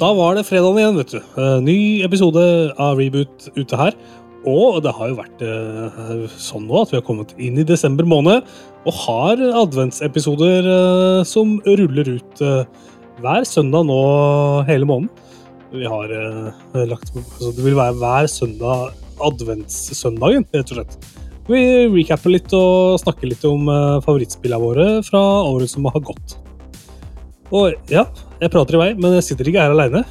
Da var det fredag igjen, vet du. Eh, Ny episode av Reboot ute her. Og det har jo vært eh, sånn nå at vi har kommet inn i desember måned og har adventsepisoder eh, som ruller ut hver søndag nå hele måneden. Vi har lagt altså Det vil være hver søndag adventssøndagen, rett og slett. Vi recapper litt og snakker litt om eh, favorittspillene våre fra året som har gått. Og ja, jeg prater i vei, men jeg sitter ikke her aleine.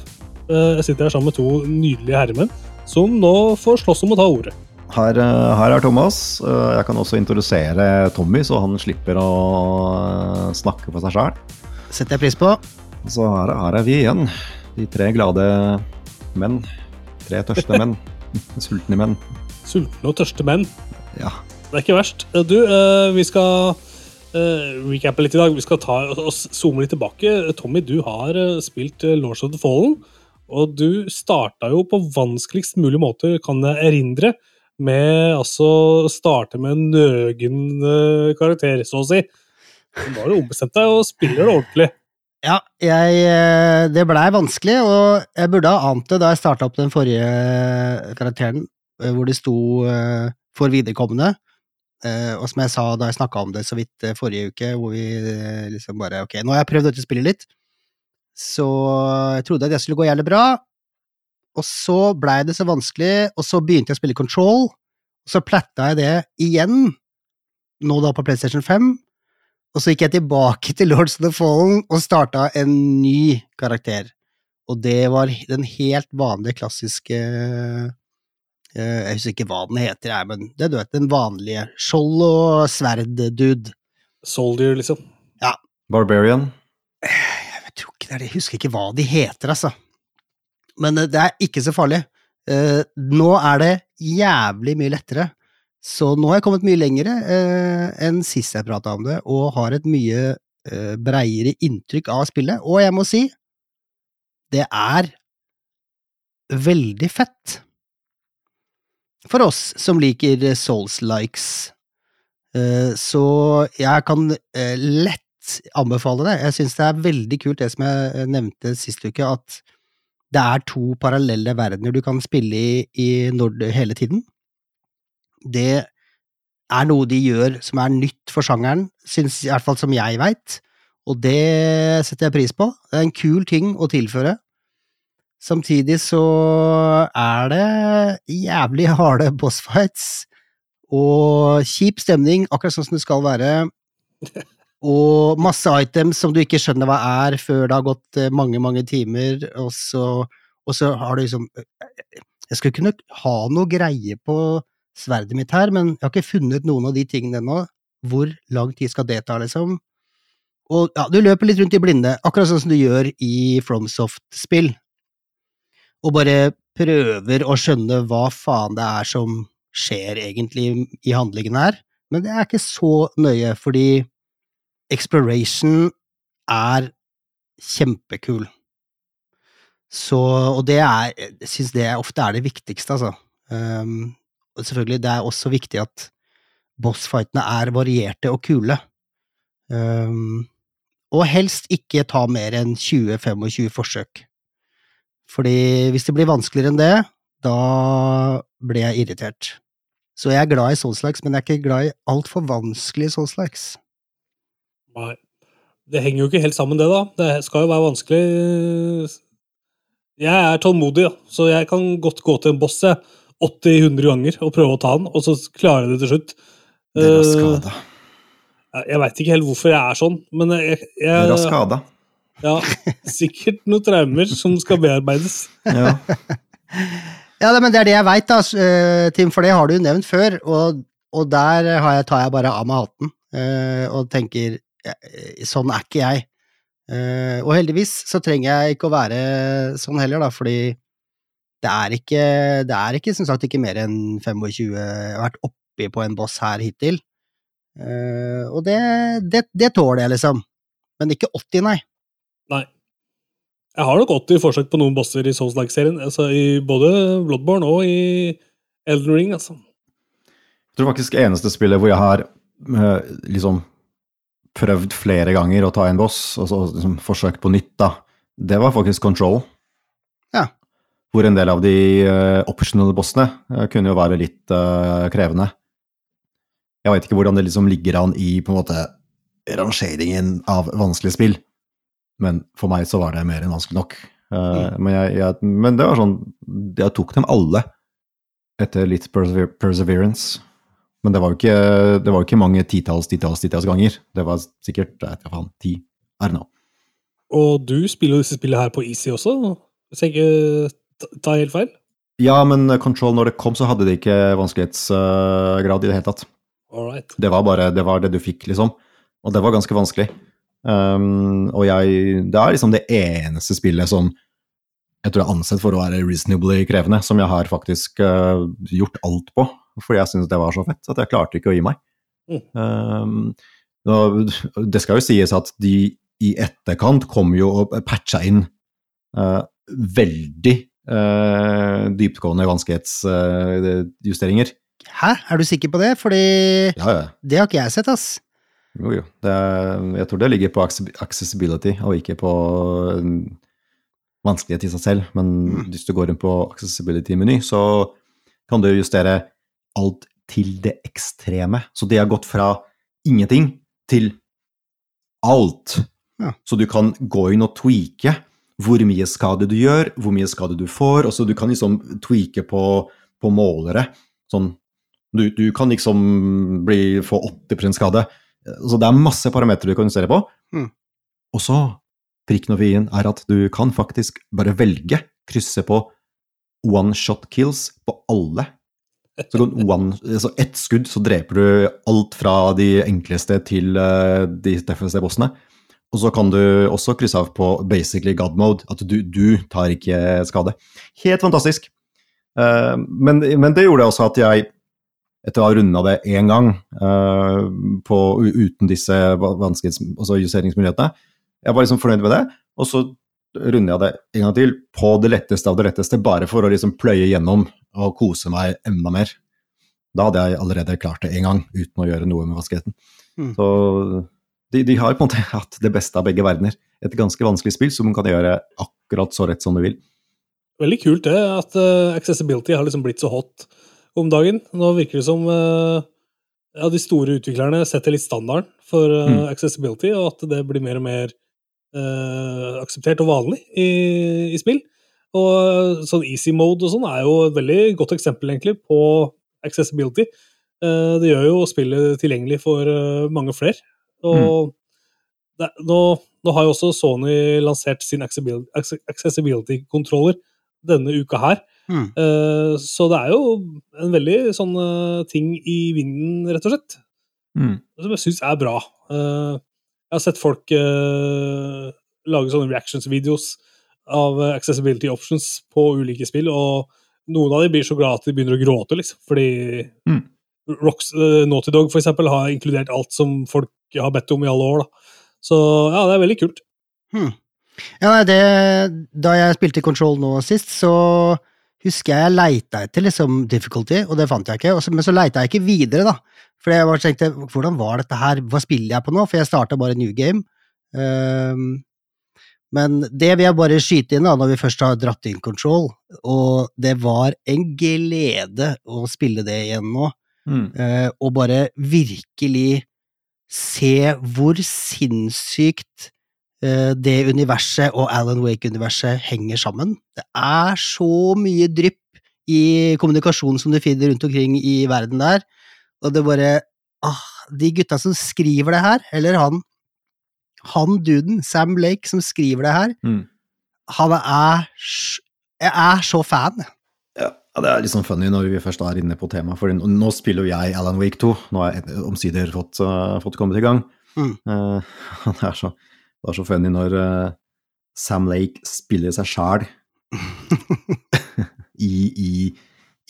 Jeg sitter her sammen med to nydelige herremenn som nå får slåss om å ta ordet. Her, eh, her er Thomas. Eh, Jeg kan også introdusere Tommy, så han slipper å eh, snakke for seg sjæl. Setter jeg pris på. Så her, her er vi igjen. De tre glade menn. Tre tørste menn. Sultne menn. Sultne og tørste menn. Ja. Det er ikke verst. Du, eh, vi skal uh, recappe litt i dag. Vi skal ta og zoome litt tilbake. Tommy, du har eh, spilt eh, Lords of the Fallen. Og du starta jo på vanskeligst mulig måte, kan jeg erindre, med altså starte med en nøgen eh, karakter, så å si. Men da har du ombestemt deg og spiller det ordentlig. Ja, jeg, eh, det blei vanskelig, og jeg burde ha ant det da jeg starta opp den forrige karakteren, eh, hvor det sto eh, for viderekommende. Eh, Og som jeg sa da jeg snakka om det så vidt eh, forrige uke, hvor vi eh, liksom bare Ok, nå har jeg prøvd dette spillet litt, så jeg trodde at det skulle gå jævlig bra. Og så blei det så vanskelig, og så begynte jeg å spille Control, så platta jeg det igjen, nå da på PlayStation 5. Og så gikk jeg tilbake til Lords of the Fallen og starta en ny karakter. Og det var den helt vanlige, klassiske Jeg husker ikke hva den heter, jeg, men det du vet, den vanlige skjold- og sverd-dude. Soldier, liksom. Ja. Barbarian. Jeg tror ikke det er det, jeg husker ikke hva de heter, altså. Men eh, det er ikke så farlig. Eh, nå er det jævlig mye lettere. Så nå har jeg kommet mye lengre eh, enn sist jeg prata om det, og har et mye eh, breiere inntrykk av spillet. Og jeg må si, det er veldig fett. For oss som liker Souls-likes. Eh, så jeg kan eh, lett anbefale det. Jeg syns det er veldig kult det som jeg eh, nevnte sist uke, at det er to parallelle verdener du kan spille i, i Nord hele tiden. Det er noe de gjør som er nytt for sjangeren, synes, i hvert fall som jeg veit, og det setter jeg pris på. Det er en kul ting å tilføre. Samtidig så er det jævlig harde bossfights og kjip stemning, akkurat sånn som det skal være. Og masse items som du ikke skjønner hva er før det har gått eh, mange, mange timer, og så, og så har du liksom Jeg skulle kunne ha noe greie på sverdet mitt her, men jeg har ikke funnet noen av de tingene ennå. Hvor lang tid skal det ta, liksom? Og ja, du løper litt rundt i blinde, akkurat sånn som du gjør i FromSoft-spill, og bare prøver å skjønne hva faen det er som skjer egentlig i handlingen her, men det er ikke så nøye, fordi exploration er kjempekul. Så, og det er, jeg syns det ofte er det viktigste, altså. Um, og selvfølgelig, det er også viktig at bossfightene er varierte og kule. Um, og helst ikke ta mer enn 20-25 forsøk. Fordi hvis det blir vanskeligere enn det, da blir jeg irritert. Så jeg er glad i sånn slags, men jeg er ikke glad i altfor sånn slags. Nei. Det henger jo ikke helt sammen, det, da. Det skal jo være vanskelig. Jeg er tålmodig, så jeg kan godt gå til en boss 80-100 ganger og prøve å ta den, og så klarer jeg det til slutt. Dere er Eh, skada. Jeg veit ikke helt hvorfor jeg er sånn, men jeg, jeg, Dere er skada. Ja, sikkert noen traumer som skal bearbeides. Ja. Ja, men det er det jeg veit, da, eh, Tim, for det har du jo nevnt før, og, og der jeg, tar jeg bare av meg hatten eh, og tenker eh, sånn er ikke jeg. Og heldigvis så trenger jeg ikke å være sånn heller, da, fordi det er ikke, det er ikke som sagt ikke mer enn 25 Jeg har vært oppi på en boss her hittil. Og det, det, det tåler jeg, liksom. Men ikke 80, nei. Nei. Jeg har nok 80 forsøk på noen bosser i Souls-like-serien, altså i både Bloodborne og i Elden Ring, altså. Jeg tror faktisk eneste spillet hvor jeg har eh, liksom prøvd flere ganger å ta en boss, og så liksom, forsøkt på nytt, da, det var faktisk Control. Ja. Hvor en del av de uh, optional bossene uh, kunne jo være litt uh, krevende. Jeg veit ikke hvordan det liksom ligger an i på en måte rangeringen av vanskelige spill, men for meg så var det mer enn vanskelig nok. Uh, men, jeg, jeg, men, det var sånn Jeg tok dem alle etter litt persever perseverance. Men det var jo ikke, det var ikke mange titalls, titalls, titalls ganger. Det var sikkert jeg vet faen, ti. er nå. Og du spiller jo disse spillene her på easy også, hvis jeg ikke tar helt feil? Ja, men Control, når det kom, så hadde det ikke vanskelighetsgrad i det hele tatt. Alright. Det var bare det, var det du fikk, liksom. Og det var ganske vanskelig. Um, og jeg Det er liksom det eneste spillet som jeg tror jeg er ansett for å være reasonably krevende, som jeg har faktisk uh, gjort alt på. Fordi jeg syntes det var så fett at jeg klarte ikke å gi meg. Mm. Um, det skal jo sies at de i etterkant kom jo og patcha inn uh, veldig uh, dyptgående vanskelighetsjusteringer. Hæ, er du sikker på det? Fordi Ja, ja. det har ikke jeg sett, ass. Jo, jo. Er, jeg tror det ligger på accessibility, og ikke på vanskelighet i seg selv. Men hvis du går inn på accessibility-meny, så kan du justere alt til det ekstreme. Så det har gått fra ingenting til alt. Ja. Så du kan gå inn og tweake hvor mye skade du gjør, hvor mye skade du får. og så Du kan liksom tweake på, på målere. Sånn, du, du, kan liksom bli, få 80% skade. Så det er masse parametere du kan justere på. Mm. Og så, prikken over i-en, er at du kan faktisk bare velge, krysse på one shot kills på alle. Så one, så ett skudd, så dreper du alt fra de enkleste til uh, de tøffeste bossene. Og så kan du også krysse av på basically god mode, at du, du tar ikke skade. Helt fantastisk. Uh, men, men, det gjorde også at jeg, etter å ha runda det én gang uh, på, uten disse altså justeringsmulighetene, jeg var liksom fornøyd med det. Og så runder jeg det en gang til på det letteste av det letteste, bare for å liksom pløye gjennom og kose meg enda mer. Da hadde jeg allerede klart det én gang, uten å gjøre noe med vaskeheten. Mm. Så de, de, har på en måte hatt det beste av begge verdener. Et ganske vanskelig spill som man kan gjøre akkurat så rett som du vil. Veldig kult det, at uh, accessibility har liksom blitt så hot om dagen. Nå virker det som uh, ja, de store utviklerne setter litt standarden for uh, mm. accessibility, og at det blir mer og mer akseptert og vanlig i, i, spill. Og sånn easy mode og sånn er jo et veldig godt eksempel egentlig på accessibility. det gjør jo spillet tilgjengelig for mange flere. Og mm. det, nå, nå, har jo også Sony lansert sin accessibility-kontroller denne uka her. Mm. Uh, så det er jo en veldig sånn uh, ting i vinden, rett og slett. Mm. Som jeg syns er bra. Uh, jeg har sett folk lage sånne reactions-videos av accessibility options på ulike spill, og noen av dem blir så glad at de begynner å gråte, liksom, fordi mm. Rocks, Naughty Dog for eksempel, har inkludert alt som folk har bedt om i alle år. Da. Så ja, det er veldig kult. Hmm. Ja, det, da jeg spilte Control nå sist, så husker jeg jeg leita etter liksom difficulty, og det fant jeg ikke. men så leita jeg ikke videre, da. For jeg bare tenkte, hvordan var dette her, hva spiller jeg på nå? For jeg starta bare new game. Um, men det vil jeg bare skyte inn da, når vi først har dratt inn Control, og det var en glede å spille det igjen nå. Mm. Uh, og bare virkelig se hvor sinnssykt det universet og Alan Wake-universet henger sammen. Det er så mye drypp i kommunikasjonen som du finner rundt omkring i verden der, og det bare ah, De gutta som skriver det her, eller han han duden, Sam Blake, som skriver det her, mm. han er Jeg er så fan. Ja, det er litt sånn funny når vi først er inne på temaet, for nå spiller jo jeg Alan Wake 2. Nå har jeg omsider fått, uh, fått kommet i gang. Mm. Uh, det, er så, det, er så, funny når uh, Sam Lake spiller seg sjæl i, i,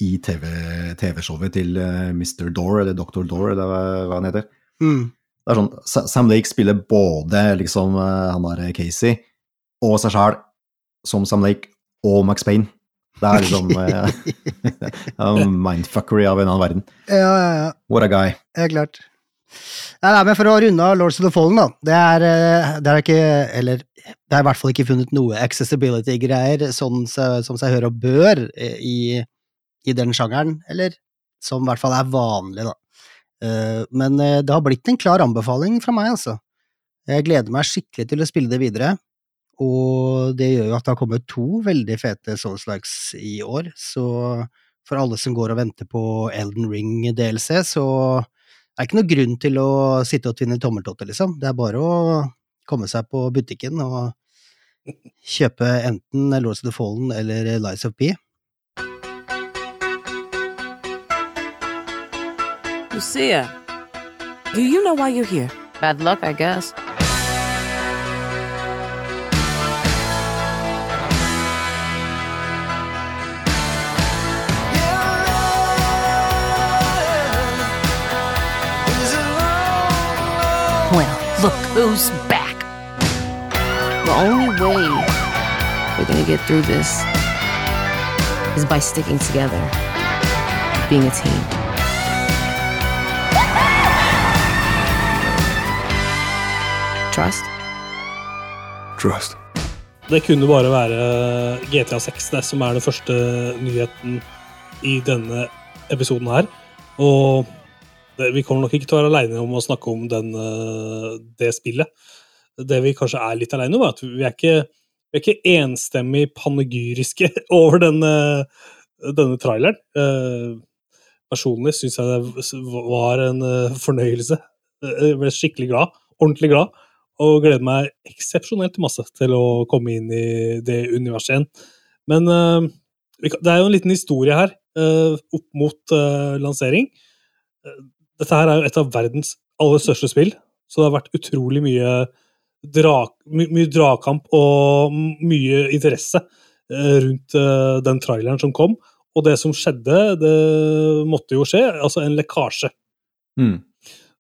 i TV-showet TV til Mr. Door, eller Dr. Door, eller hva, hva han heter. Mm. Det er sånn, Sam Lake spiller både liksom, han der Casey og seg sjæl som Sam Lake og Max Payne. Det er liksom uh, mindfuckery av en annen verden. Ja, ja, ja. What a guy. Ja, klart. Nei, nei, men For å runde av Lords of the Fallen, da. Det er, eh, det er ikke Eller det er i hvert fall ikke funnet noe accessibility-greier sånn som seg hør og bør eh, i, i den sjangeren, eller som i hvert fall er vanlig, da. Eh, men det har blitt en klar anbefaling fra meg, altså. Jeg gleder meg skikkelig til å spille det videre, og det gjør jo at det har kommet to veldig fete Souls-likes i år, så for alle som går og venter på Elden Ring-DLC, så er ikke noe grunn til å sitte og tvinne tommeltotter, liksom. Det er bare å komme seg på butikken og kjøpe enten Lords of the Fallen eller Lies of P. Lucia, do you know why you're here? Bad luck, I guess. Look who's back. The only way we're gonna get through this is by sticking together, being a team. Trust? Trust. Det kunne bare være GTA 6 det som er den første nyheten i denne episoden her. Og vi kommer nok ikke til å være aleine om å snakke om den, eh, det spillet. Det vi kanskje er litt aleine om, er at vi er ikke, vi er ikke enstemmig panegyriske over denne, denne traileren. Eh, personlig syns jeg det var en eh, fornøyelse. Jeg ble skikkelig glad. Ordentlig glad og gleder meg eksepsjonelt masse til å komme inn i det universet igjen. Men det er jo en liten historie her opp mot lansering. Dette her er jo et av verdens aller største spill, så det har vært utrolig mye, dra, my, mye dragkamp og mye interesse rundt den traileren som kom. Og det som skjedde, det måtte jo skje, altså en lekkasje. Mm.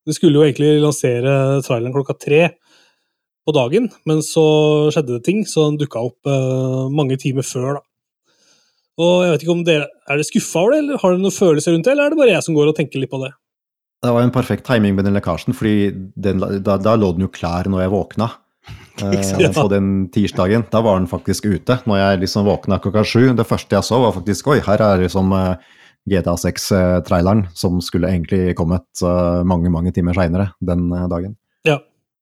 De skulle jo egentlig lansere traileren klokka tre på dagen, men så skjedde det ting, så den dukka opp uh, mange timer før. da. Og jeg vet ikke om dere, Er dere skuffa over det, eller har dere noen følelser rundt det, eller er det bare jeg som går og tenker litt på det? Det var en perfekt timing med den lekkasjen, fordi den, da, da, lå den jo klar når jeg våkna. Eh, på den tirsdagen. Da var den faktisk ute. Når jeg liksom våkna klokka sju, det første jeg så, var faktisk Oi, her er liksom uh, GTA 6-traileren, som skulle egentlig kommet uh, mange, mange timer seinere den dagen. Ja.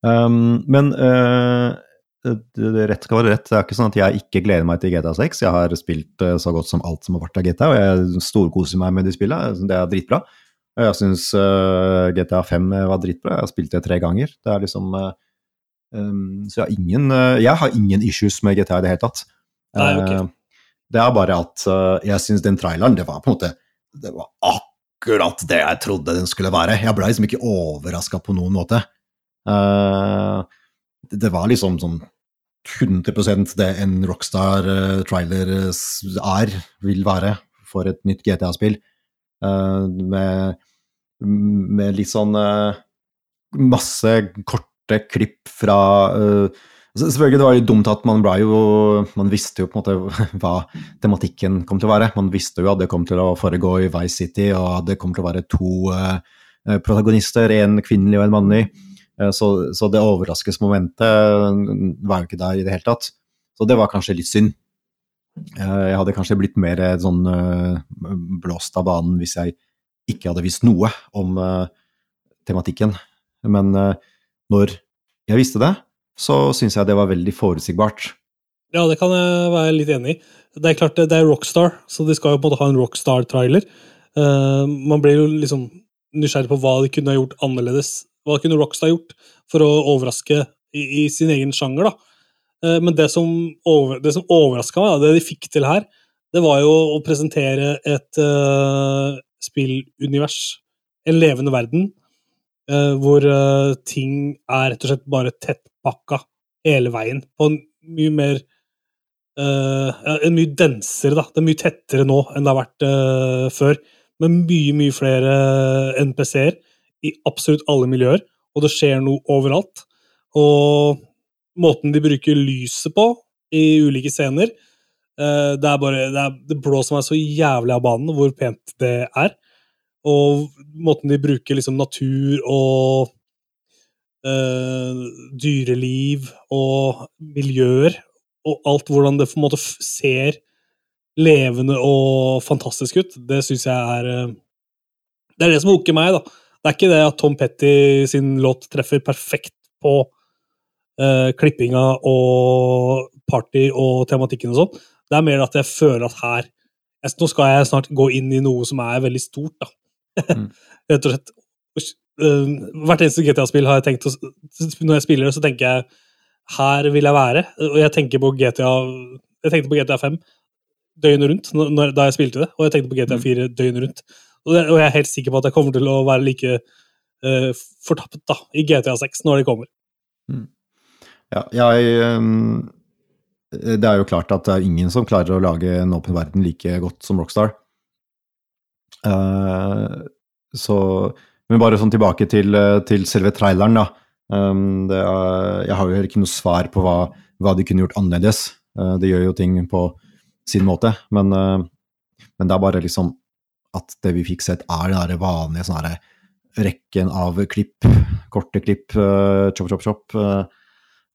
Um, men uh, rett skal være rett. Det er ikke sånn at jeg ikke gleder meg til GTA 6. Jeg har spilt så godt som alt som har vært av GTA, og jeg storkoser meg med de spillene. Det er dritbra. Og jeg syns uh, GTA 5 var dritbra. Jeg har spilt det tre ganger. Det er liksom um, Så jeg har ingen Jeg har ingen issues med GTA i det hele tatt. Nei, okay. det er bare at jeg syns den traileren, det var på en måte Det var akkurat det jeg trodde den skulle være. Jeg ble liksom ikke overraska på noen måte. Uh, det var liksom sånn 100% det en Rockstar-trailer eh, er, vil være, for et nytt GTA-spill. Uh, med, med, litt sånn uh, masse korte klipp fra Selvfølgelig det var litt dumt at man ble jo Man visste jo på en måte hva tematikken kom til å være. Man visste jo at det kom til å foregå i Vice City, og at det kom til å være to protagonister, en kvinnelig og en mannlig. Eh, så, så det overraskelsesmomentet var jo ikke der i det hele tatt. Så det var kanskje litt synd. Eh, jeg hadde kanskje blitt mer sånn eh, blåst av banen hvis jeg ikke hadde visst noe om tematikken. Men når jeg visste det, så syns jeg det var veldig forutsigbart. Ja, det kan jeg være litt enig i. Det er klart det er Rockstar, så de skal jo på en måte ha en Rockstar-trailer. man blir jo liksom nysgjerrig på hva de kunne ha gjort annerledes hva kunne Rockstar gjort for å overraske i, i sin egen sjanger? da? Eh, men det som, over, overraska meg, det de fikk til her, det var jo å presentere et spillunivers, en levende verden, uh, hvor uh, ting er rett og slett bare tettpakka hele veien. På en mye mer En mye densere, da. Det er mye tettere nå enn det har vært før. Med mye, mye flere NPC-er i absolutt alle miljøer, og det skjer noe overalt. Og måten de bruker lyset på i ulike scener eh, Det er bare det, er, det blåser meg så jævlig av banen hvor pent det er. Og måten de bruker liksom natur og øh, dyreliv og miljøer og alt hvordan det på en måte ser levende og fantastisk ut, det syns jeg er eh, Det er det som hooker meg, da. Det er ikke det at Tom Petty sin låt treffer perfekt på øh, klippinga og party og tematikken og sånn. Det er mer at jeg føler at her Nå skal jeg snart gå inn i noe som er veldig stort, da. Mm. Rett og slett. Hvert eneste GTA-spill har jeg tenkt å Når jeg spiller det, så tenker jeg her vil jeg være. Og jeg tenker på GTA Jeg tenkte på GTA 5 døgnet rundt når, da jeg spilte det, og jeg tenkte på GTA 4 døgnet rundt. Og, det, og jeg er helt sikker på at jeg kommer til å være like uh, fortappet da, i GTA 6 når det kommer. Ja, jeg ehm, Det er jo klart at det er ingen som klarer å lage en åpen verden like godt som Rockstar. Uh, så Men bare sånn tilbake til, eh, til selve traileren, da. Um, er, jeg har jo ikke noe svar på hva, hva de kunne gjort annerledes. Uh, de gjør jo ting på sin måte, men, uh, men det er bare liksom at det vi fikk sett, er den der vanlige sånn rekken av klipp, korte klipp, eh, chop, chop, chop.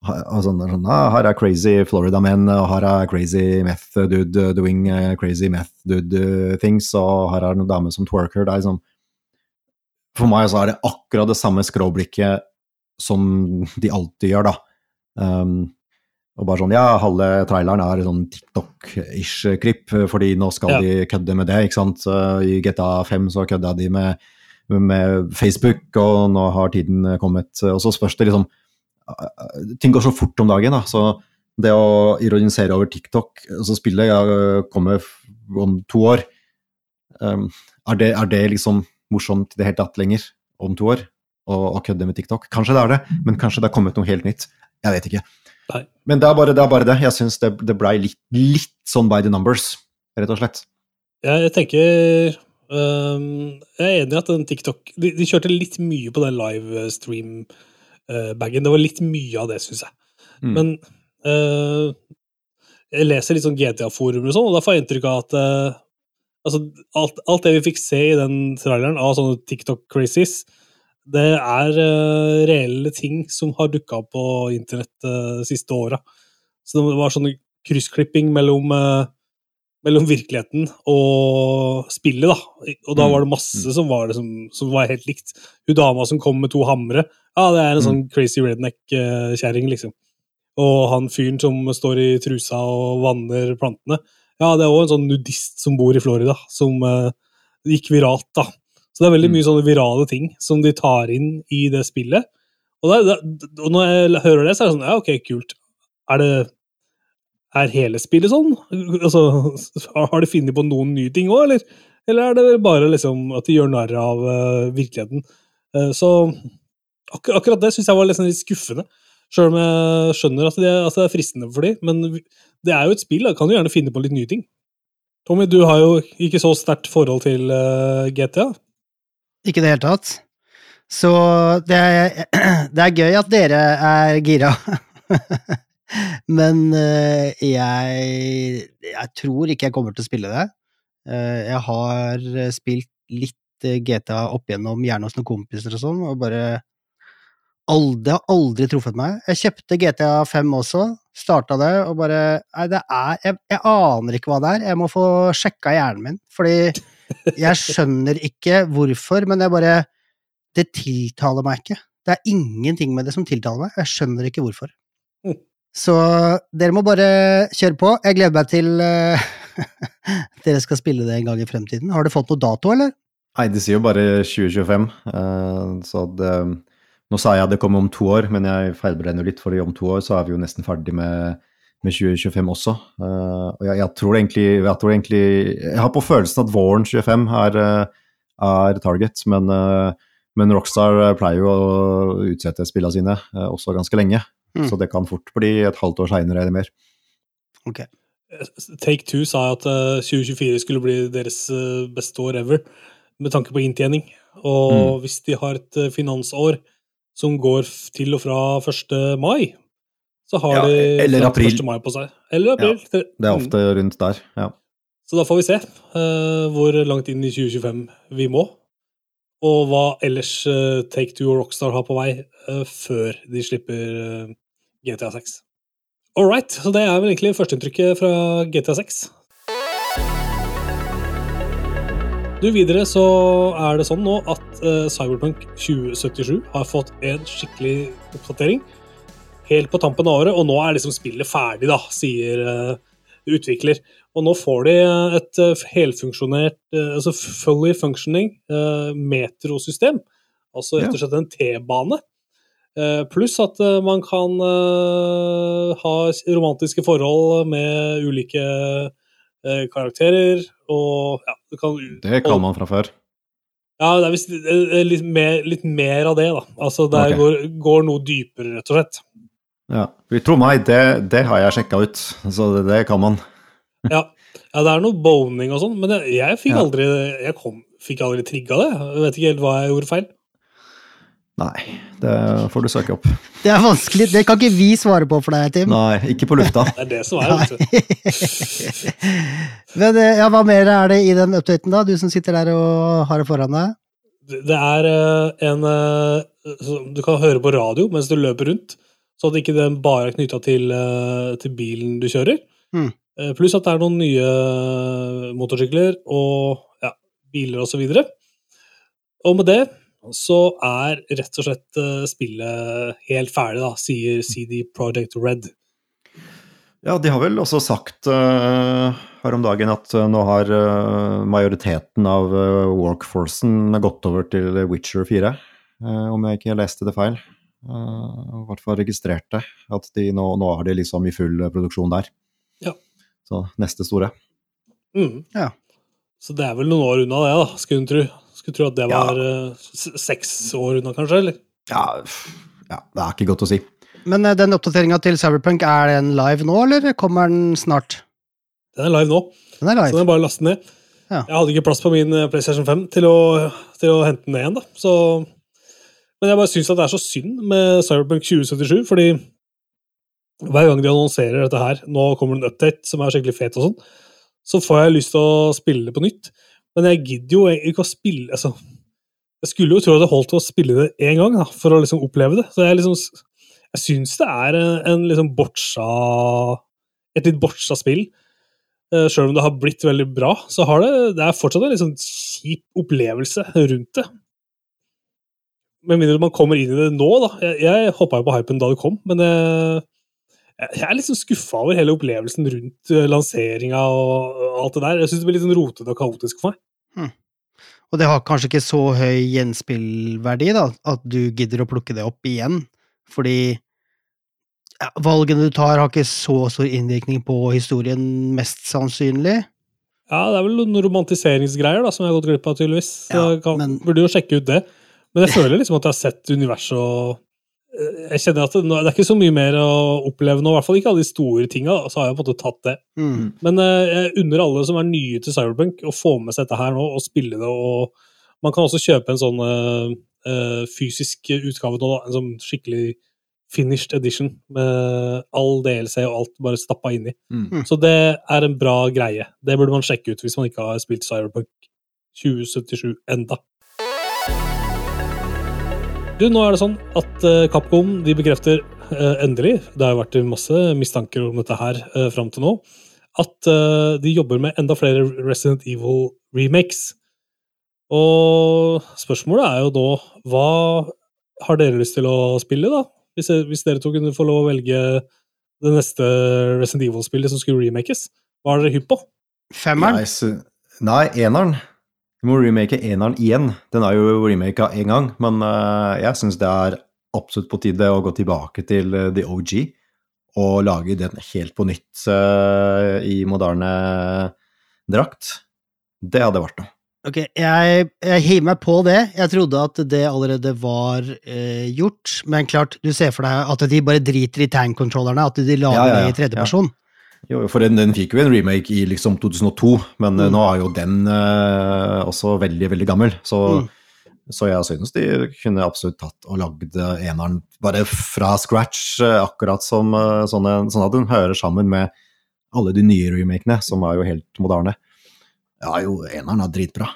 Eh, og sånn, sånn, ah, her er crazy Florida men, og her er crazy meth dude uh, doing uh, crazy meth dude uh, things, og her er det noen dame som twerker. Det er liksom For meg så er det akkurat det samme skråblikket som de alltid gjør, da. Um, og bare sånn, ja, halve traileren er sånn TikTok-ish klipp, fordi nå skal Ja. de kødde med det, ikke sant. I GTA 5 så kødda de med, med Facebook, og nå har tiden kommet. Og så spørs det liksom ting går så fort om dagen, da. Så det å ironisere over TikTok, altså spillet ja, kommer om to år, um, er, det, er det liksom morsomt i det hele tatt lenger om to år? Å, å kødde med TikTok? Kanskje det er det, men kanskje det er kommet noe helt nytt. Jeg vet ikke. Nei. Men det er bare det. Er bare det. Jeg syns det, det blei litt, litt sånn by the numbers, rett og slett. Jeg, jeg tenker um, Jeg er enig i at den TikTok De, de kjørte litt mye på den livestream-bagen. det var litt mye av det, syns jeg. Mm. Men uh, jeg leser litt sånn GTA-forum og sånn, og da får jeg inntrykk av at uh, altså, alt, alt det vi fikk se i den traileren av sånne TikTok-crazies, det er uh, reelle ting som har dukka opp på internett de siste åra. Så det var sånn kryssklipping mellom øh, mellom virkeligheten og spillet, da. Og da Mm. var det masse som var, liksom, som var helt likt. Hun dama som kom med to hamre, ja, det er en sånn crazy redneck-kjerring, liksom. Og han fyren som står i trusa og vanner plantene, ja, det er òg en sånn nudist som bor i Florida, som uh, gikk viralt, da. Så det er veldig Mm. mye sånne virale ting som de tar inn i det spillet. Og, det, det, og når jeg hører det, så er det sånn, ja, ok, kult. Er det er hele spillet sånn? Altså, har de funnet på noen nye ting òg, eller? Eller er det bare liksom at de gjør narr av uh, virkeligheten? Uh, så ak akkurat det syns jeg var liksom litt skuffende. Sjøl om jeg skjønner at det, at det er fristende for dem. Men det er jo et spill, da kan du gjerne finne på litt nye ting. Tommy, du har jo ikke så sterkt forhold til uh, GTA. Ikke i det hele tatt. Så det er, det er gøy at dere er gira. Men eh, jeg, jeg tror ikke jeg kommer til å spille det. Eh, jeg har spilt litt eh, GTA opp igjennom, gjerne hos noen kompiser og sånn, og bare aldri, har aldri truffet meg. Jeg kjøpte GTA 5 også, starta det, og bare Nei, det er jeg, jeg aner ikke hva det er. Jeg må få sjekka hjernen min, fordi jeg skjønner ikke hvorfor, men jeg bare Det tiltaler meg ikke. Det er ingenting med det som tiltaler meg. Jeg skjønner ikke hvorfor. Mm. Så dere må bare kjøre på. Jeg gleder meg til uh, dere skal spille det en gang i fremtiden. Har du fått noe dato, eller? Nei, de sier jo bare 2025, uh, så det Nå sa jeg det kommer om to år, men jeg feilberegner litt, fordi om to år så er vi jo nesten ferdig med, med 2025 også. Uh, og jeg, jeg, tror egentlig, jeg tror egentlig Jeg har på følelsen at våren 25 er, eh, er target, men, eh, men Rockstar eh, pleier jo å utsette spillene sine eh, også ganske lenge. Mm. Så det kan fort bli et halvt år seinere eller mer. Ok. Take Two sa at eh, 2024 skulle bli deres eh, beste år ever, med tanke på inntjening. Og Mm. hvis de har et eh, finansår som går til og fra 1. mai, så har Ja, de eller april. 1. mai på seg. Eller april. Det er Mm. ofte rundt der, ja. Så da får vi se uh, hvor langt inn i 2025 vi må. og hva ellers uh, Take Two og Rockstar har på vei uh, før de slipper eh, GTA 6. All right, så det er vel egentlig førsteinntrykket fra GTA 6. Du, Videre så er det sånn nå at uh, Cyberpunk 2077 har fått en skikkelig oppdatering helt på tampen av året, og nå er liksom spillet ferdig, da, sier uh, utvikler. Og nå får de et uh, helfunksjonert, altså fully functioning metrosystem. Altså rett og slett en T-bane. Eh, Pluss at eh, man kan eh, ha romantiske forhold med ulike karakterer, og ja, du kan Det kan man fra før. Ja, det er visst litt litt mer av det, da. Altså, det okay. går, går noe dypere, rett og slett. Ja. Tro meg, det, det har jeg sjekka ut, så det, det kan man. Ja. ja, det er noe boning og sånn, men jeg, jeg fikk aldri Jeg kom, fikk aldri trigga det. Jeg vet ikke helt hva jeg gjorde feil. Nei, det får du søke opp. Det er vanskelig. Det kan ikke vi svare på for deg, Tim. Nei, ikke på lufta. Det er det som er, vet du. Men eh, ja, hva mer er det i den updaten, da? Du som sitter der og har det foran deg. Det- er eh, en eh, Du kan høre på radio mens du løper rundt, så at ikke den bare er knytta til, til bilen du kjører. Mm. Pluss at det er noen nye motorsykler og ja, biler og så videre. Og med det så er rett og slett eh, spillet helt ferdig, da, sier CD Project Red. Ja, de har vel også sagt uh, her om dagen at uh, nå har uh, majoriteten av uh, workforcen gått over til Witcher 4, eh, om jeg ikke leste det feil. Eh, I hvert fall registrerte at de nå, nå er de liksom i full produksjon der. Ja. Så neste store. Mm. Ja. Så det er vel noen år unna det, da, skulle hun tro. Skulle tro at det var ja. seks år unna, kanskje? eller? Ja, ja, det er ikke godt å si. Men eh, den oppdateringa til Cyberpunk, er den live nå, eller kommer den snart? Den er live nå. Den er live. Så den er bare å laste ned. Ja. Jeg hadde ikke plass på min eh, PlayStation 5 til å, til å hente den ned igjen, da. Så, men jeg bare syns at det er så synd med Cyberpunk 2077, fordi hver gang de annonserer dette her, nå kommer det en update som er skikkelig fet og sånn, så får jeg lyst til å spille det på nytt. Men jeg gidder jo egentlig ikke å spille altså, Jeg skulle jo tro at det holdt å spille det én gang da, for å liksom oppleve det. Så jeg liksom Jeg syns det er en, en liksom bortsa Et litt bortsa spill. Uh, Selv om det har blitt veldig bra, så har det, det er fortsatt en sånn kjip opplevelse rundt det. Med mindre man kommer inn i det nå, da. Jeg, jeg hoppa jo på hypen da det kom, men eh, jeg, jeg er litt sånn skuffa over hele opplevelsen rundt uh, lanseringa og, alt det der. Jeg syns det blir litt sånn rotete og kaotisk for meg. Og det har kanskje ikke så høy gjenspillverdi, da, at du gidder å plukke det opp igjen. Fordi ja, valgene du tar, har ikke så stor innvirkning på historien, mest sannsynlig. Ja, det er vel noen romantiseringsgreier da, som jeg har gått glipp av, tydeligvis. Ja, jeg kan, men- burde jo sjekke ut det. Men jeg føler liksom at jeg har sett universet og eh, Jeg kjenner at det, det er ikke så mye mer å oppleve nå, i hvert fall ikke alle de store tinga. Så har jeg på en måte tatt det. Mm. Men eh, jeg unner alle som er nye til Cyberpunk, å få med seg dette her nå og spille det. og Man kan også kjøpe en sånn eh, eh, fysisk utgave nå, da, en sånn skikkelig finished edition med all DLC og alt bare stappa inni. Mm. Så det er en bra greie. Det burde man sjekke ut hvis man ikke har spilt Cyberpunk 2077 enda. Du, nå er det sånn at eh, Capcom de bekrefter eh, endelig, det har jo vært masse mistanker om dette her uh, fram til nå, at de jobber med enda flere Resident Evil remakes. Og spørsmålet er jo da hva har dere lyst til å spille, da? Hvis, hvis dere to kunne få lov å velge det neste Resident Evil-spillet som skulle remakes. Hva er dere hypp på? Femmeren? Nei, eneren. Du må remake eneren igjen. Den er jo remaka én gang, men eh, jeg syns det er absolutt på tide å gå tilbake til eh, the OG og lage den helt på nytt eh, i moderne drakt. Det hadde vært noe. Ok, jeg, jeg hiver meg på det. Jeg trodde at det allerede var eh, gjort, men klart, du ser for deg at de bare driter i tank-controllerne, at de lager Ja, ja, ja. det i tredjeperson. Jo, for den, den fikk jo en remake i liksom 2002, men eh, Mm. nå er jo den eh, også veldig, veldig gammel. Så, Mm. så jeg synes de kunne absolutt tatt og lagd eh, eneren bare fra scratch, eh, akkurat som eh, sånn, sånn at den hører sammen med alle de nye remakene, som er jo helt moderne. Ja, jo, eneren er dritbra.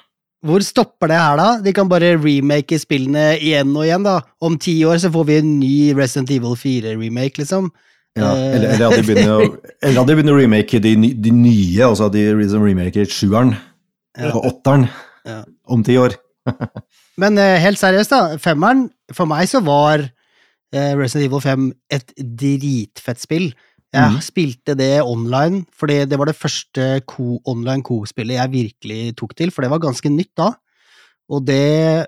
Hvor stopper det her, da? De kan bare remake spillene igjen og igjen, da. Om ti år så får vi en ny Resident Evil 4-remake, liksom. Ja, Eh. eller, eller at de begynner å, eller at de begynner å remake de, de nye, altså at de liksom remaker sjueren Ja. og åtteren Ja. om ti år. Men eh, helt seriøst, da. Femmeren, for meg så var eh, Resident Evil 5 et dritfett spill. Jeg mm. spilte det online, fordi det var det første co online co-spillet jeg virkelig tok til, for det var ganske nytt da. Og det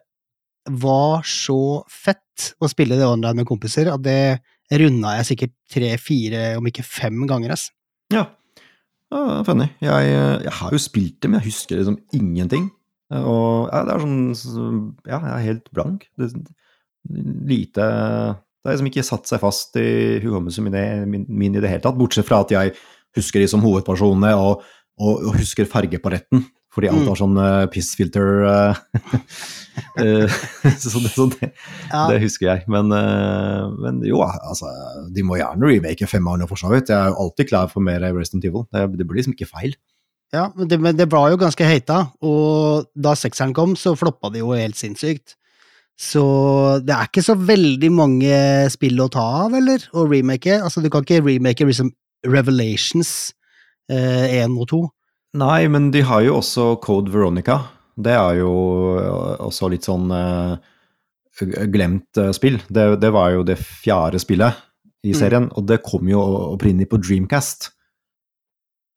var så fett å spille det online med kompiser at det runda jeg sikkert tre-fire, om ikke fem ganger, ass. Ja, ja funny. Jeg, jeg har jo spilt det, men jeg husker liksom ingenting. Og ja, det er sånn Ja, jeg er helt blank. Det, lite Det har liksom ikke satt seg fast i hukommelsen min, min, i det hele tatt, bortsett fra at jeg husker de som hovedpersonene og, og, og husker fargepaletten. Fordi alt har sånn uh, pissfilter eh, eh, Så, det, så det, Ja. det husker jeg. Men, uh, men jo, altså, de må gjerne remake femmeren for så vidt. Jeg er jo alltid klar for mer Resident Evil. Det, det blir liksom ikke feil. Ja, men det, men det var jo ganske heita, og da sekseren kom, så floppa det jo helt sinnssykt. Så det er ikke så veldig mange spill å ta av, eller? Å remake. Altså, du kan ikke remake liksom Revelations eh, 1 og 2. Nei, men de har jo også Code Veronica. Det er jo også litt sånn uh, glemt uh, spill. Det, det var jo det fjerde spillet i Mm. serien, og det kom jo opprinnelig på Dreamcast.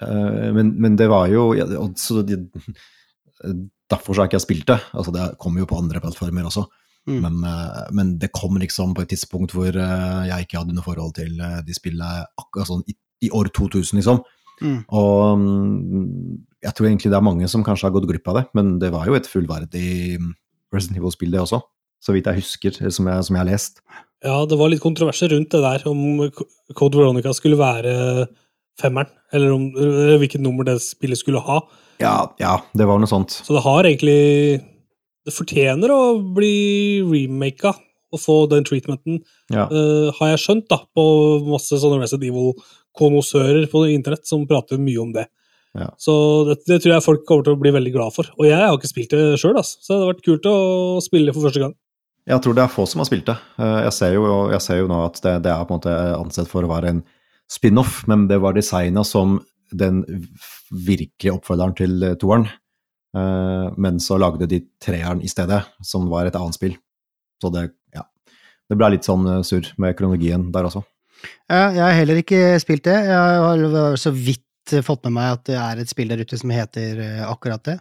Uh, men, men det var jo ja, de, Derfor så har ikke jeg spilt det. Altså, det kom jo på andre plattformer også. Mm. Men, eh, men det kom liksom på et tidspunkt hvor eh, jeg ikke hadde noe forhold til eh, de spillene akkurat sånn i, i år 2000, liksom. Mm. Og mm, jeg tror egentlig det er mange som kanskje har gått glipp av det, men det var jo et fullverdig mm, Resident Evil-spill, det også. Så vidt jeg husker, som jeg, som jeg har lest. Ja, det var litt kontroverser rundt det der, om Code Veronica skulle være femmeren, eller, om, hvilket nummer det spillet skulle ha. Ja, ja, det var noe sånt. Så det har egentlig Det fortjener å bli remaka og få den treatmenten, Ja. uh, har jeg skjønt, da, på masse sånne Resident Evil-konnoissører på internett som prater mye om det. Ja. Så det, det tror jeg folk kommer til å bli veldig glad for. Og jeg har ikke spilt det sjøl, altså. så det hadde vært kult å spille det for første gang. Jeg tror det er få som har spilt det. Eh, Jeg ser jo, jeg ser jo nå at det, det er på en måte ansett for å være en spin-off, men det var designa som den virkelige oppfølgeren til eh, toeren. Men så lagde de treeren i stedet, som var et annet spill. Så det. Det ble litt sånn eh, surr med kronologien der også. Ja, jeg har heller ikke spilt det. Jeg har så vidt fått med meg at det er et spill der ute som heter eh, akkurat det.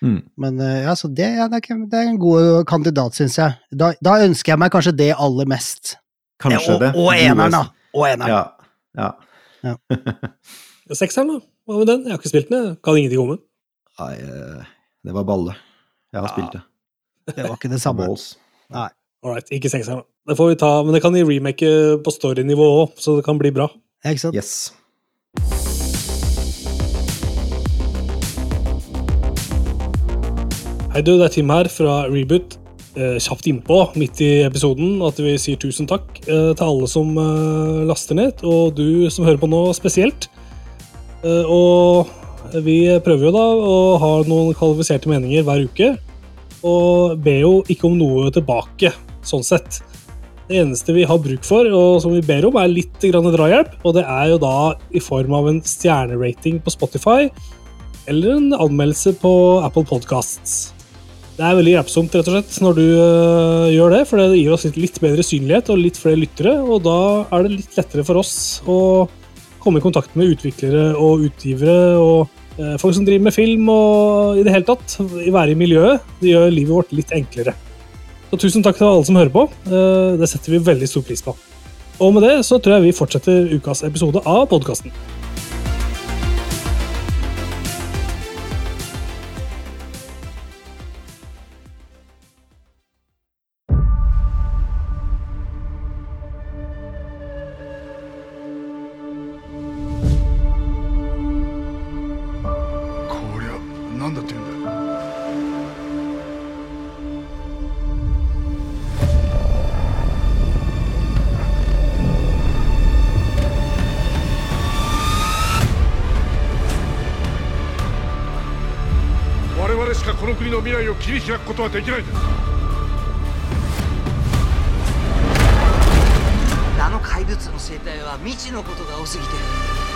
Mm. Men eh, ja, så det, ja, det, er, det er en god kandidat, syns jeg. Da, da ønsker jeg meg kanskje det aller mest. Kanskje det. og eneren, da. Og eneren. Ja. ja. Sekseren, da? Hva med den? Jeg har ikke spilt den, jeg kan ingenting om den. Nei, eh, det var balle. Jeg har Ja. spilt det. Det var ikke det samme. Balls. Alright, ikke sekseren. da. Det får vi ta, men det kan de remake på storynivå òg, så det kan bli bra. Ja, Ikke sant? Yes. Hei du, det er Tim her fra Reboot. Eh, kjapt innpå, midt i episoden, at vi sier tusen takk eh, til alle som eh, laster ned, og du som hører på nå spesielt. Eh, og vi prøver jo da å ha noen kvalifiserte meninger hver uke, og ber jo ikke om noe tilbake, sånn sett. Det eneste vi har bruk for, og som vi ber om, er litt drahjelp, og det er jo da i form av en stjernerating på Spotify, eller en anmeldelse på Apple Podcasts. Det er veldig hjelpsomt rett og slett, når du øh, gjør det, for det gir oss litt, bedre synlighet og litt flere lyttere, og da er det litt lettere for oss å komme i kontakt med utviklere og utgivere og øh, folk som driver med film og i det hele tatt være i miljøet. Det gjør livet vårt litt enklere. Så tusen takk til alle som hører på. Eh, Det setter vi veldig stor pris på. Og med det så tror jeg vi fortsetter ukas episode av podkasten. の未来を切り開くことはできないあの怪物の生態は未知のことが多すぎて。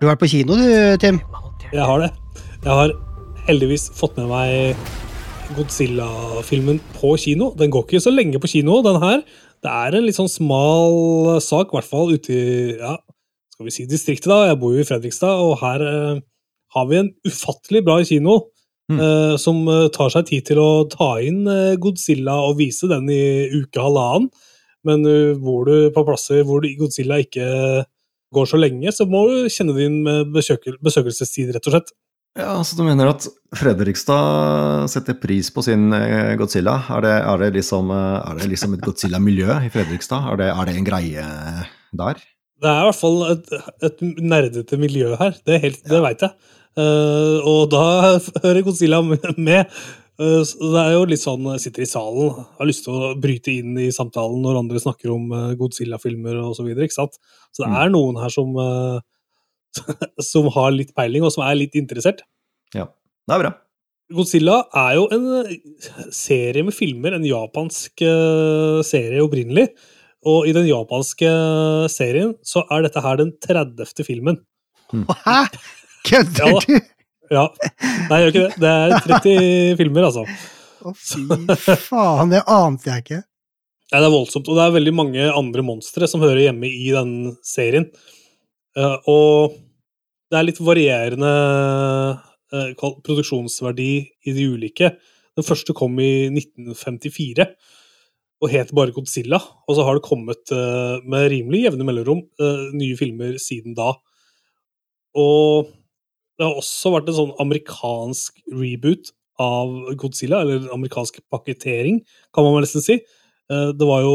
Du har vært på kino du, Tim? Jeg har det. Jeg har heldigvis fått med meg Godzilla-filmen på kino. Den går ikke så lenge på kino, den her. Det er en litt sånn smal sak, i hvert fall ute i ja, skal vi si distriktet. da. Jeg bor jo i Fredrikstad, og her eh, har vi en ufattelig bra kino. eh, som eh, tar seg tid til å ta inn eh, Godzilla og vise den i uke halvannen. Men uh, bor du på plasser hvor Godzilla ikke går så lenge, så må du kjenne din besøkel besøkelsestid, rett og slett. Ja, så du mener at Fredrikstad setter pris på sin eh, Godzilla? Er det, er det, liksom, eh, er det liksom et Godzilla-miljø i Fredrikstad? Er det, er det en greie der? Det er i hvert fall et, et nerdete miljø her, det, helt- det veit jeg. Uh, og da hører Godzilla med. Eh, så det er jo litt sånn jeg sitter i salen, har lyst til å bryte inn i samtalen når andre snakker om eh, Godzilla-filmer og så videre, ikke sant? Så det Mm. er noen her som, eh, som har litt peiling, og som er litt interessert. Ja, det er bra. Godzilla er jo en serie med filmer, en japansk serie opprinnelig. Og i den japanske serien så er dette her den 30. filmen. Hæ? Kødder du? Ja. Nei, jeg gjør ikke det. Det er 30 filmer, altså. Å, fy faen, det ante jeg ikke. Ja, det er voldsomt, og det er veldig mange andre monstre som hører hjemme i den serien. Eh, og det er litt varierende eh, produksjonsverdi i de ulike. Den første kom i 1954 og het bare Godzilla. Og så har det kommet eh, med rimelig jevne mellomrom nye filmer siden da. Og det har også vært en sånn amerikansk reboot av Godzilla, eller amerikansk pakketering, kan man vel nesten si. Eh, Det var jo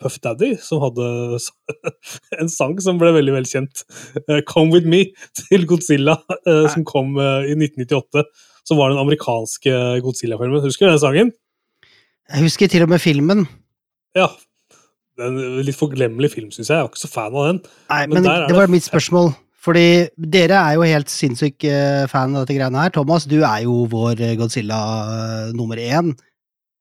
Puff Daddy som hadde en sang som ble veldig velkjent. eh, 'Come With Me' til Godzilla, eh, som kom i 1998. Som var den amerikanske Godzilla-filmen. Husker du den sangen? Jeg husker til og med filmen. Ja. Det er en litt forglemmelig film, syns jeg. Jeg var ikke så fan av den. Nei, Men men, det det- var mitt spørsmål. Fordi dere er jo helt sinnssyk eh, fan av dette greiene her. Thomas, du er jo vår eh, Godzilla eh, nummer én.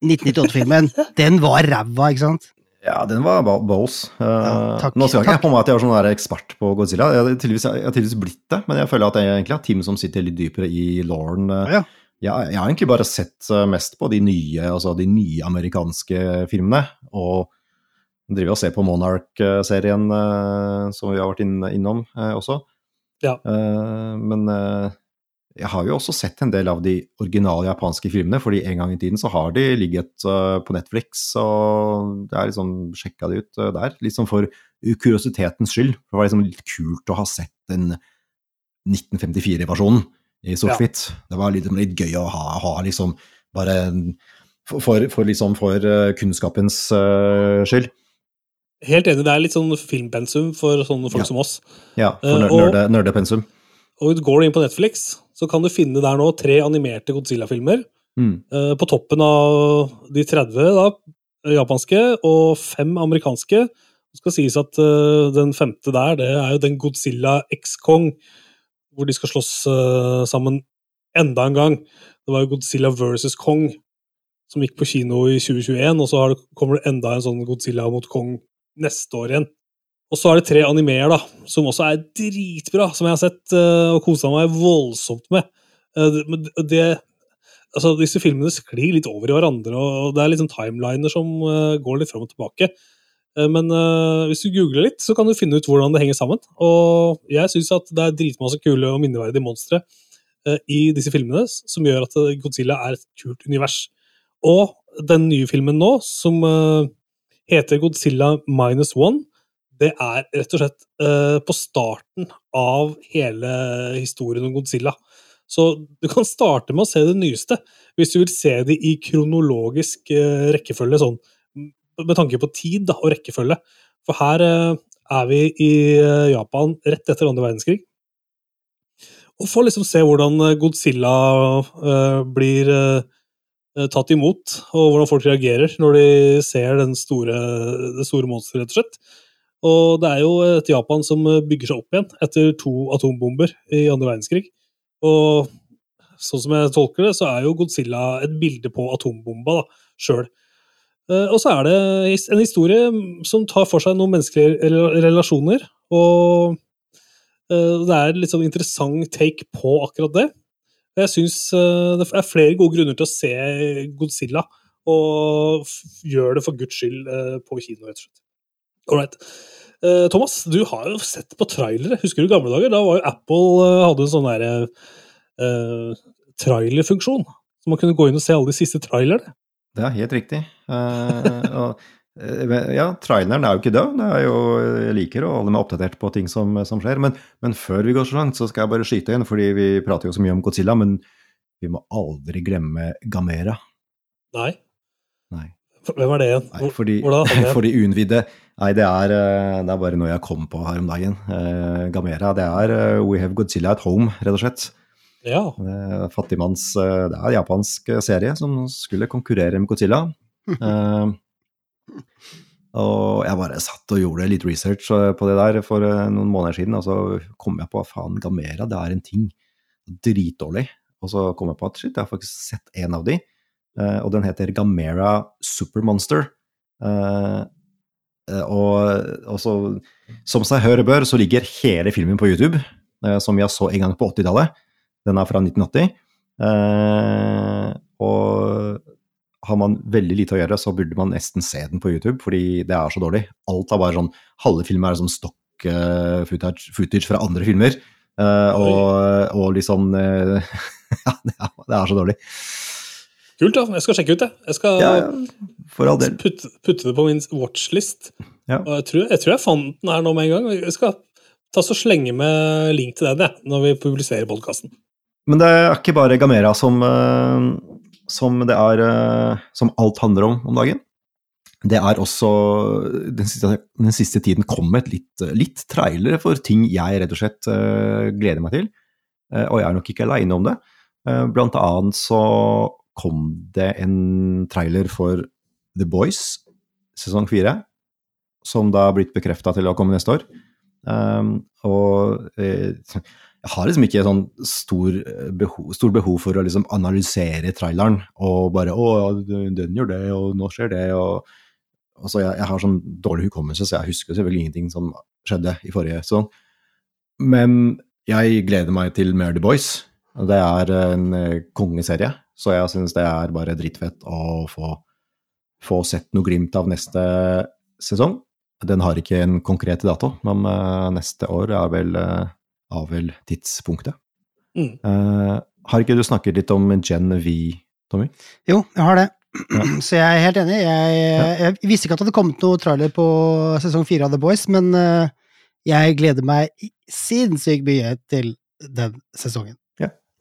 1998-filmen, den var ræva, ikke sant? Ja, den var Bows. balls. Ja, takk, Nå skal jeg ikke på meg at jeg er sånn der ekspert på Godzilla. Jeg har tydeligvis, blitt det, men jeg føler at jeg egentlig har team som sitter litt dypere i lauren. Ja. Jeg, jeg har egentlig bare sett mest på de nye, altså de nye amerikanske filmene. Og driver og ser på Monarch-serien som vi har vært innom også. Ja. Eh, men eh, jeg har jo også sett en del av de originale japanske filmene, fordi en gang i tiden så har de ligget eh, på Netflix, og jeg har liksom sjekka de ut der. Liksom for kuriositetens skyld. For det var liksom litt kult å ha sett den 1954-versjonen i sort-hvitt. Det var litt, litt gøy å ha, ha liksom bare for, for, for liksom for kunnskapens skyld. Helt enig, det er litt sånn filmpensum for sånne folk Ja. som oss. Ja, for Eh, og- nerdepensum. Og går du inn på Netflix, så kan du finne der nå tre animerte Godzilla-filmer. Mm. Uh, På toppen av de 30 da, japanske og fem amerikanske. Det skal sies at uh, den femte der, det er jo den Godzilla X-Kong, hvor de skal slåss uh, sammen enda en gang. Det var jo Godzilla versus Kong som gikk på kino i 2021, og så har det, kommer det enda en sånn Godzilla mot Kong neste år igjen. Og så er det tre animeer, da, som også er dritbra, som jeg har sett eh, og kosa meg voldsomt med. Eh, det- altså, disse filmene sklir litt over i hverandre, og det er sånn timeliner som eh, går litt fram og tilbake. Men uh, hvis du googler litt, så kan du finne ut hvordan det henger sammen. Og jeg syns at det er dritmasse kule og minneverdige monstre uh, i disse filmene, som gjør at Godzilla er et kult univers. Og den nye filmen nå, som eh, heter Godzilla minus one, det er rett og slett uh, på starten av hele historien om Godzilla. Så du kan starte med å se det nyeste, hvis du vil se det i kronologisk uh, rekkefølge, sånn med tanke på tid da, og rekkefølge. For her uh, er vi i Japan rett etter andre verdenskrig. Og får liksom se hvordan Godzilla blir tatt imot, og hvordan folk reagerer når de ser store, det store monsteret, rett og slett. Og det er jo et Japan som eh, bygger seg opp igjen etter to atombomber i andre verdenskrig. Og sånn som jeg tolker det, så er jo Godzilla et bilde på atombomba sjøl. Eh, Og så er det en historie som tar for seg noen menneskelige relasjoner. Og eh, det er litt sånn interessant take på akkurat det. Jeg syns det er flere gode grunner til å se Godzilla, og gjør det for guds skyld eh, på kino, rett og slett. Alright. Eh, Thomas, du har jo sett på trailere. Husker du gamle dager? Da var jo Apple eh, hadde en sånn derre uh, trailerfunksjon. Så man kunne gå inn og se alle de siste trailerne. Det er helt riktig. Uh, og, eh, ja, traileren er jo ikke død. Det er jo, jeg liker å holde meg oppdatert på ting som, som skjer. Men, men før vi går så langt, så skal jeg bare skyte inn, fordi vi prater jo så mye om Godzilla, men vi må aldri glemme Gamera. Nei. Nei. Hvem er det igjen? Nei, fordi, for de uinnvidde Nei, det er, eh, det er bare noe jeg kom på her om dagen. Eh, Gamera, det er eh, We Have Godzilla at Home, rett og slett. Ja. Fattigmanns eh, Det er en japansk eh, serie som skulle konkurrere med Godzilla. Og jeg bare satt og gjorde litt research eh, på det der for eh, noen måneder siden, og så kom jeg på at faen, Gamera, det er en ting. Dritdårlig. Og så kom jeg på at shit, jeg har faktisk sett en av de, eh, og den heter Gamera Supermonster. Og, og så, som seg hør bør, så ligger hele filmen på YouTube, som jeg så en gang på 80-tallet. Den er fra 1980. Har man veldig lite å gjøre, så burde man nesten se den på YouTube, fordi det er så dårlig. Alt er bare sånn Halve filmer er sånn stokk eh, footage, footage fra andre filmer. Uh, og, og liksom uh, Ja, det er, det er så dårlig. Kult, da. Jeg skal sjekke ut det. Jeg skal Ja, ja, putte, putte det på min watchlist. Ja. Og jeg tror, jeg tror jeg fant den her nå med en gang. Jeg skal ta så slenge med link til den jeg, når vi publiserer podkasten. Men det er ikke bare Gamera som, som det er eh, Som alt handler om om dagen. Det er også Den siste, den siste tiden kommet litt, litt trailere for ting jeg rett og slett eh, gleder meg til. Eh, og jeg er nok ikke aleine om det. Blant annet så kom det en trailer for The Boys sesong fire, som da har blitt bekrefta til å komme neste år. Og har liksom ikke sånn stor behov, stor behov for å liksom analysere traileren og bare 'Å, den gjør det, og nå skjer det', og altså jeg, jeg har sånn dårlig hukommelse, så jeg husker selvfølgelig ingenting som skjedde i forrige sesong. Men jeg gleder meg til Mere The Boys. Det er en eh, kongeserie, så jeg syns det er bare drittfett å få, få sett noe glimt av neste sesong. Den har ikke en konkret dato, men eh, neste år er vel, er vel tidspunktet. Mm. Uh, har ikke du snakket litt om Gen V, Tommy? Jo, jeg har det. Ja. Så jeg er helt enig. Jeg, jeg visste ikke at det hadde kommet noe trailer på sesong fire av The Boys, men uh, jeg gleder meg sinnssykt mye til den sesongen.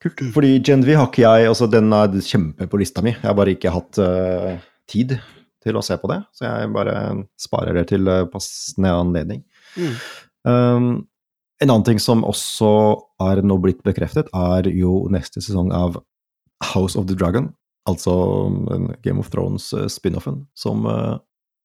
Kult. Fordi Gen V har ikke jeg, altså den er kjempe på lista mi. Jeg har bare ikke hatt uh, tid til å se på det, så jeg bare sparer det til passende anledning. Mm. Um, en annen ting som også er nå blitt bekreftet, er jo neste sesong av House of the Dragon, altså Game of Thrones-spin-offen som eh,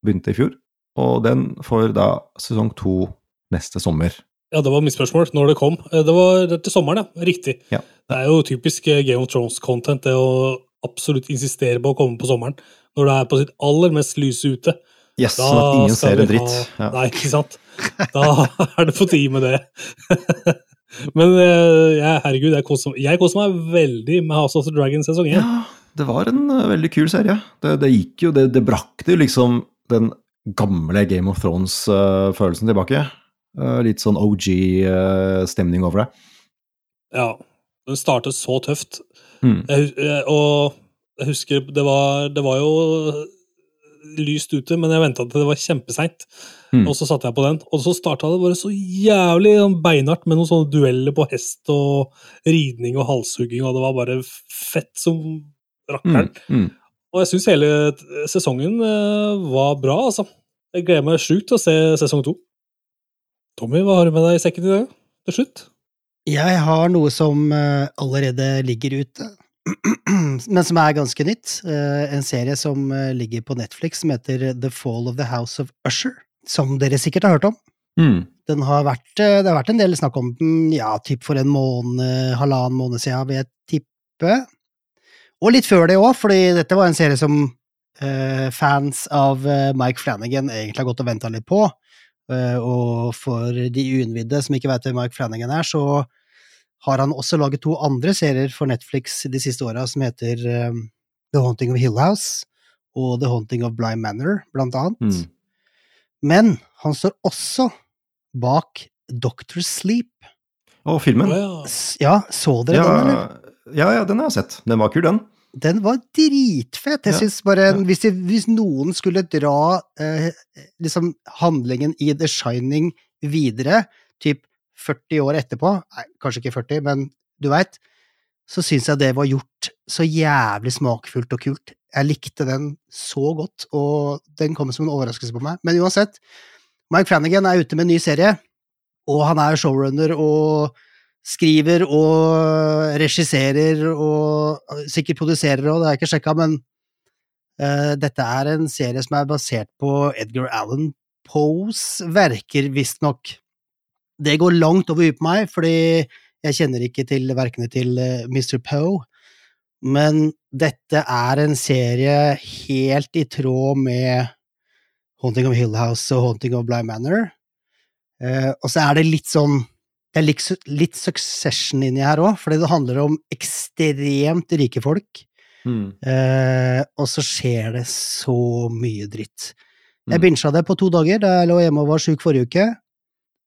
begynte i fjor. Og den får da sesong to neste sommer. Ja, det var mitt spørsmål når det kom. Eh, Det var til sommeren, ja. Riktig. Ja. Det er jo typisk eh, Game of Thrones-content det å absolutt insistere på å komme på sommeren. Når det er på sitt aller mest lyse ute. Yes, sånn at ingen ser en dritt. Ja. Nei, ikke sant? Da er det på tide med det. Men ja, herregud, jeg koser, jeg koser meg veldig med House of the Dragon sesong 1. Ja, det var en eh, veldig kul serie. Det, det gikk jo, det, det brakte jo liksom den gamle Game of Thrones-følelsen tilbake. Eh, litt sånn OG-stemning over det. Ja. Den startet så tøft. Mm. Jeg, eh, og jeg husker det var, det var jo lyst ute, men jeg venta til det var kjempeseint. Mm. Og så satte jeg på den, og så starta det bare så jævlig sånn beinhardt med noen sånne dueller på hest og ridning og halshugging, og det var bare fett som rakkeren. Mm. Mm. Og jeg syns hele sesongen eh, var bra, altså. Jeg gleder meg sjukt til å se sesong to. Tommy, hva har du med deg i sekken i dag? Til slutt? Jeg har noe som eh, allerede ligger ute, men som er ganske nytt. Eh, en serie som eh, ligger på Netflix som heter The Fall of the House of Usher. Som dere sikkert har hørt om. Mm. Den har vært, eh, det har vært en del snakk om den, ja, typ for en måned, halvannen måned siden, vil jeg tippe. Og litt før det òg, fordi dette var en serie som eh, fans av Mike Flanagan egentlig har gått og venta litt på. Eh, og for de uinnvidde som ikke vet hvem Mike Flanagan er, så har han også laget to andre serier for Netflix de siste åra som heter eh, The Haunting of Hill House og The Haunting of Bly Manor, blant annet. Mm. Men han står også bak Doctor Sleep. Og filmen? Å, ja. S- Ja, så dere Ja, den, eller? ja, ja, den har jeg sett. Den var kul, den. Den var dritfett! Jeg Ja, synes bare, ja. hvis, det, hvis noen skulle dra eh, liksom handlingen i The Shining videre, typ 40 år etterpå, nei, kanskje ikke 40, men du veit, så syns jeg det var gjort så jævlig smakfullt og kult. Jeg likte den så godt, og den kom som en overraskelse på meg. Men uansett, Mike Flanagan er ute med en ny serie, og han er showrunner og skriver og regisserer og sikkert produserer og det har jeg ikke sjekka, men uh, dette er en serie som er basert på Edgar Allan Poes verker, visstnok. Det går langt over huet på meg, fordi jeg kjenner ikke til verkene til eh, Mr. Poe, men dette er en serie helt i tråd med Haunting of Hill House og Haunting of Bly Manor. Eh, og så er det litt sånn Det er litt, litt succession inni her òg, fordi det handler om ekstremt rike folk. Mm. Eh, og så skjer det så mye dritt. Jeg Mm. bincha det på to dager da jeg lå hjemme og var sjuk forrige uke.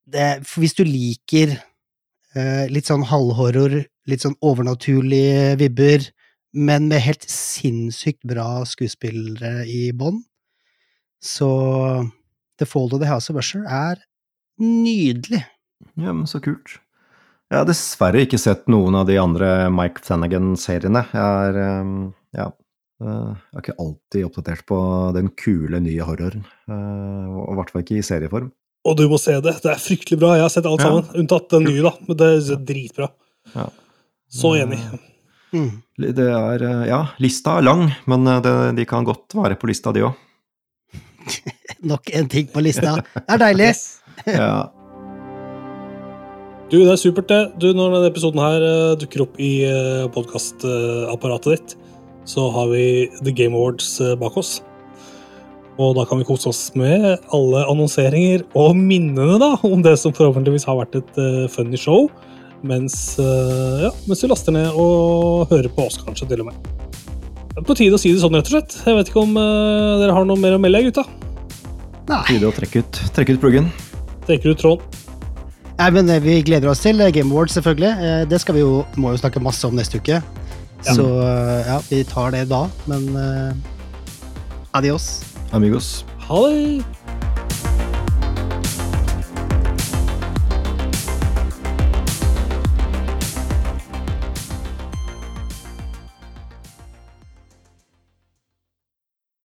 Det, hvis du liker eh, litt sånn halvhorror, litt sånn overnaturlige vibber, men med helt sinnssykt bra skuespillere i bånn, så The Fall of the House of Usher er nydelig. Ja, men så kult. Jeg har dessverre ikke sett noen av de andre Mike Flanagan-seriene. Jeg er ehm, ja, eh, jeg er ikke alltid oppdatert på den kule nye horroren. eh, Og i hvert fall ikke i serieform. Og du må se det. Det er fryktelig bra. Jeg har sett alt Ja. sammen, unntatt den nye, da. Men det er dritbra. Ja. Så enig. Mm. Det er eh, Ja, lista er lang, men eh, det, de kan godt være på lista, de òg. Nok en ting på lista. Det er deilig. Ja. Du, det er supert, det. Du, når denne episoden her eh, dukker opp i podkastapparatet ditt, så har vi The Game Awards bak oss. Og da kan vi kose oss med alle annonseringer og minnene da, om det som forhåpentligvis har vært et uh, funny show, mens, uh, ja, mens vi laster ned og hører på oss, kanskje, til og med. Det er på tide å si det sånn, rett og slett. Jeg vet ikke om uh, dere har noe mer å melde, gutta? Nei. Tide å trekke ut, trekke ut pluggen. Trekker ut tråden. Nei, men vi gleder oss til Game Awards, selvfølgelig. Det skal vi jo, må jo snakke masse om neste uke. Så eh, ja, vi tar det da. Men adios. Amigos. Ha det!